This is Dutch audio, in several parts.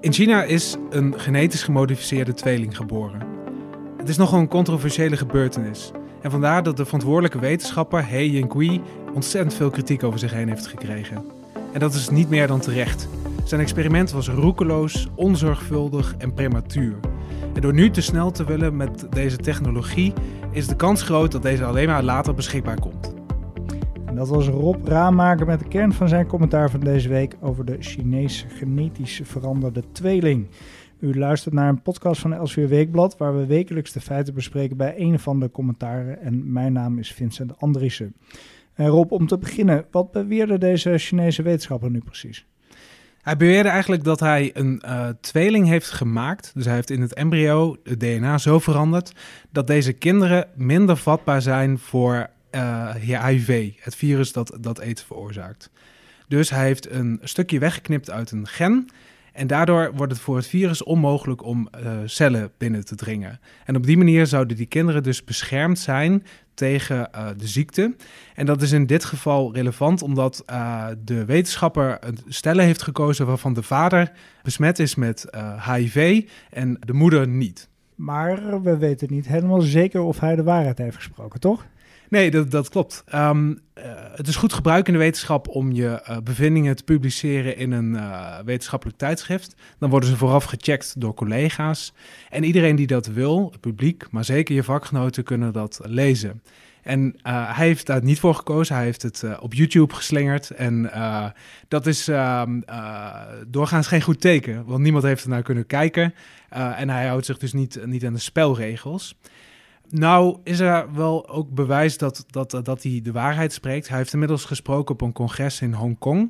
In China is een genetisch gemodificeerde tweeling geboren. Het is nogal een controversiële gebeurtenis. En vandaar dat de verantwoordelijke wetenschapper He Yingui ontzettend veel kritiek over zich heen heeft gekregen. En dat is niet meer dan terecht. Zijn experiment was roekeloos, onzorgvuldig en prematuur. En door nu te snel te willen met deze technologie is de kans groot dat deze alleen maar later beschikbaar komt. Dat was Rob Raamaker met de kern van zijn commentaar van deze week over de Chinese genetisch veranderde tweeling. U luistert naar een podcast van Elsevier Weekblad, waar we wekelijks de feiten bespreken bij een van de commentaren. En mijn naam is Vincent Andriessen. En Rob, om te beginnen, wat beweerde deze Chinese wetenschapper nu precies? Hij beweerde eigenlijk dat hij een uh, tweeling heeft gemaakt. Dus hij heeft in het embryo het DNA zo veranderd dat deze kinderen minder vatbaar zijn voor HIV, het virus dat, dat aids veroorzaakt. Dus hij heeft een stukje weggeknipt uit een gen. En daardoor wordt het voor het virus onmogelijk om uh, cellen binnen te dringen. En op die manier zouden die kinderen dus beschermd zijn tegen uh, de ziekte. En dat is in dit geval relevant omdat de wetenschapper een stellen heeft gekozen waarvan de vader besmet is met HIV en de moeder niet. Maar we weten niet helemaal zeker of hij de waarheid heeft gesproken, toch? Nee, dat, dat klopt. Um, uh, het is goed gebruik in de wetenschap om je uh, bevindingen te publiceren in een uh, wetenschappelijk tijdschrift. Dan worden ze vooraf gecheckt door collega's. En iedereen die dat wil, het publiek, maar zeker je vakgenoten, kunnen dat lezen. En hij heeft daar niet voor gekozen. Hij heeft het op YouTube geslingerd. En dat is ehm, doorgaans geen goed teken, want niemand heeft er naar kunnen kijken. en hij houdt zich dus niet, niet aan de spelregels. Nou, is er wel ook bewijs dat, dat, dat hij de waarheid spreekt. Hij heeft inmiddels gesproken op een congres in Hongkong.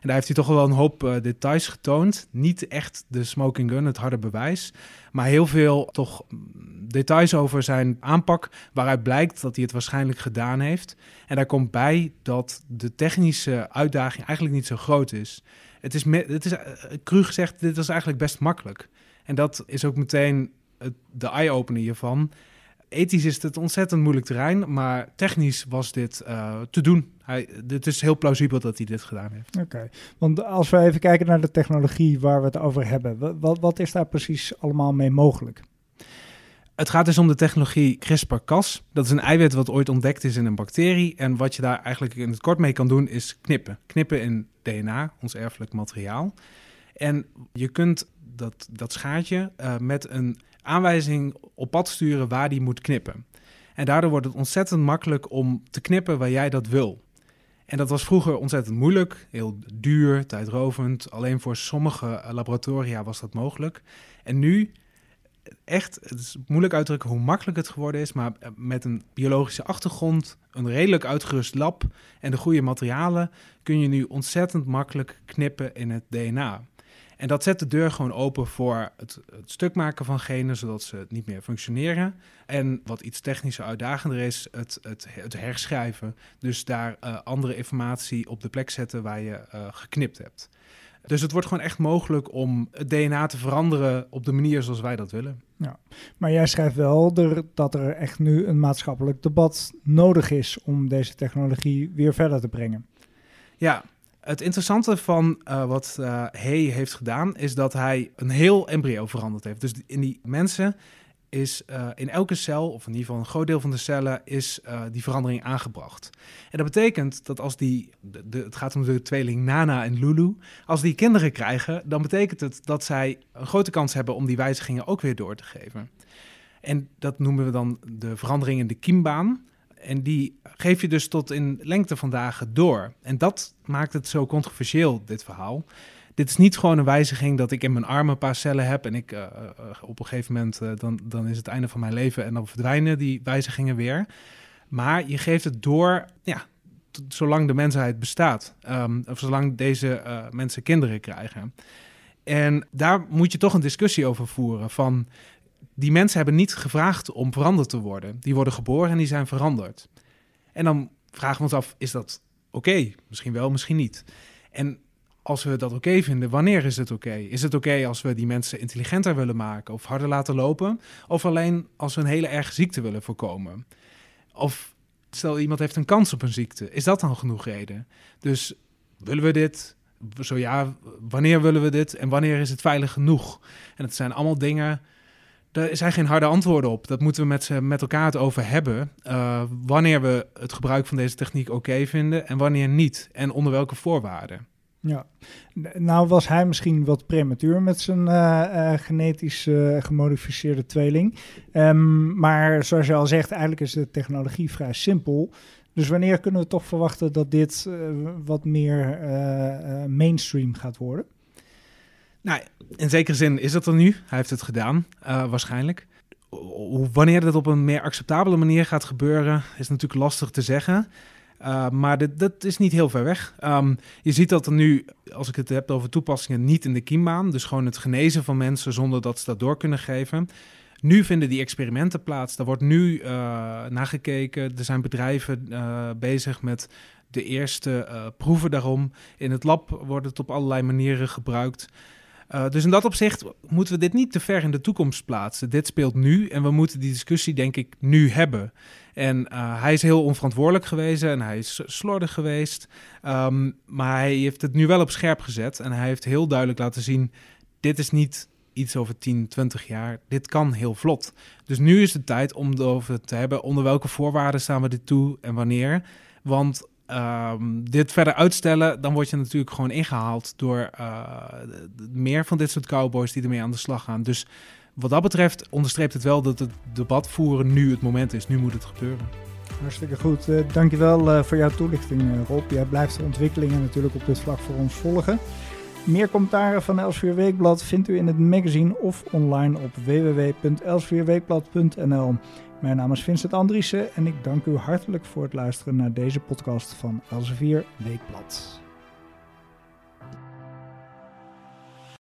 En daar heeft hij toch wel een hoop uh, details getoond. Niet echt de smoking gun, het harde bewijs. Maar heel veel toch details over zijn aanpak. Waaruit blijkt dat hij het waarschijnlijk gedaan heeft. En daar komt bij dat de technische uitdaging eigenlijk niet zo groot is. Het is, het is uh, cru gezegd, dit was eigenlijk best makkelijk. En dat is ook meteen de eye-opener hiervan ethisch is het ontzettend moeilijk terrein, maar technisch was dit uh, te doen. Hij, dit is heel plausibel dat hij dit gedaan heeft. Oké, okay. want als we even kijken naar de technologie waar we het over hebben, wat, wat is daar precies allemaal mee mogelijk? Het gaat dus om de technologie CRISPR-Cas. Dat is een eiwit wat ooit ontdekt is in een bacterie. En wat je daar eigenlijk in het kort mee kan doen, is knippen. Knippen in DNA, ons erfelijk materiaal. En je kunt dat, dat schaartje uh, met een aanwijzing op pad sturen waar die moet knippen. En daardoor wordt het ontzettend makkelijk om te knippen waar jij dat wil. En dat was vroeger ontzettend moeilijk, heel duur, tijdrovend. Alleen voor sommige laboratoria was dat mogelijk. En nu, echt, het is moeilijk uit te drukken hoe makkelijk het geworden is, maar met een biologische achtergrond, een redelijk uitgerust lab en de goede materialen kun je nu ontzettend makkelijk knippen in het DNA. En dat zet de deur gewoon open voor het, het, stuk maken van genen, zodat ze niet meer functioneren. En wat iets technischer uitdagender is, het, het, het herschrijven. Dus daar uh, andere informatie op de plek zetten waar je uh, geknipt hebt. Dus het wordt gewoon echt mogelijk om het DNA te veranderen op de manier zoals wij dat willen. Ja, maar jij schrijft wel er, dat er echt nu een maatschappelijk debat nodig is om deze technologie weer verder te brengen. Ja, het interessante van uh, wat uh, heeft gedaan, is dat hij een heel embryo veranderd heeft. Dus in die mensen is uh, in elke cel, of in ieder geval een groot deel van de cellen, is die verandering aangebracht. En dat betekent dat als die, de, het gaat om de tweeling Nana en Lulu, als die kinderen krijgen, dan betekent het dat zij een grote kans hebben om die wijzigingen ook weer door te geven. En dat noemen we dan de verandering in de kiembaan. En die geef je dus tot in lengte van dagen door. En dat maakt het zo controversieel, dit verhaal. Dit is niet gewoon een wijziging dat ik in mijn arm een paar cellen heb en ik uh, uh, op een gegeven moment, uh, dan, dan is het einde van mijn leven en dan verdwijnen die wijzigingen weer. Maar je geeft het door, ja, zolang de mensheid bestaat. Um, of zolang deze mensen kinderen krijgen. En daar moet je toch een discussie over voeren van die mensen hebben niet gevraagd om veranderd te worden. Die worden geboren en die zijn veranderd. En dan vragen we ons af, is dat oké? Misschien wel, misschien niet. En als we dat oké vinden, wanneer is het oké? Is het oké als we die mensen intelligenter willen maken of harder laten lopen? Of alleen als we een hele erge ziekte willen voorkomen? Of stel iemand heeft een kans op een ziekte, is dat dan genoeg reden? Dus willen we dit? Zo ja, wanneer willen we dit en wanneer is het veilig genoeg? En het zijn allemaal dingen, daar zijn geen harde antwoorden op. Dat moeten we met, met elkaar het over hebben. Uh, wanneer we het gebruik van deze techniek oké vinden en wanneer niet. En onder welke voorwaarden. Ja, nou was hij misschien wat prematuur met zijn uh, uh, genetisch gemodificeerde tweeling. Um, maar zoals je al zegt, eigenlijk is de technologie vrij simpel. Dus wanneer kunnen we toch verwachten dat dit wat meer mainstream gaat worden? Nou, in zekere zin is het er nu. Hij heeft het gedaan, waarschijnlijk. Wanneer dat op een meer acceptabele manier gaat gebeuren, is natuurlijk lastig te zeggen. Uh, maar dat is niet heel ver weg. Um, je ziet dat er nu, als ik het heb over toepassingen, niet in de kiembaan. Dus gewoon het genezen van mensen zonder dat ze dat door kunnen geven. Nu vinden die experimenten plaats. Daar wordt nu uh, nagekeken. Er zijn bedrijven bezig met de eerste proeven daarom. In het lab wordt het op allerlei manieren gebruikt. Uh, dus in dat opzicht moeten we dit niet te ver in de toekomst plaatsen. Dit speelt nu en we moeten die discussie denk ik nu hebben. En uh, hij is heel onverantwoordelijk geweest en hij is slordig geweest. Um, maar hij heeft het nu wel op scherp gezet en hij heeft heel duidelijk laten zien: dit is niet iets over 10, 20 jaar. Dit kan heel vlot. Dus nu is het tijd om erover te hebben onder welke voorwaarden staan we dit toe en wanneer. Want um, dit verder uitstellen, dan word je natuurlijk gewoon ingehaald door uh, meer van dit soort cowboys die ermee aan de slag gaan. Dus wat dat betreft onderstreept het wel dat het debat voeren nu het moment is. Nu moet het gebeuren. Hartstikke goed. Uh, dankjewel uh, voor jouw toelichting, Rob. Jij blijft de ontwikkelingen natuurlijk op dit vlak voor ons volgen. Meer commentaren van Elsvier Weekblad vindt u in het magazine of online op www.elsvierweekblad.nl. Mijn naam is Vincent Andriessen en ik dank u hartelijk voor het luisteren naar deze podcast van Elsevier Weekblad.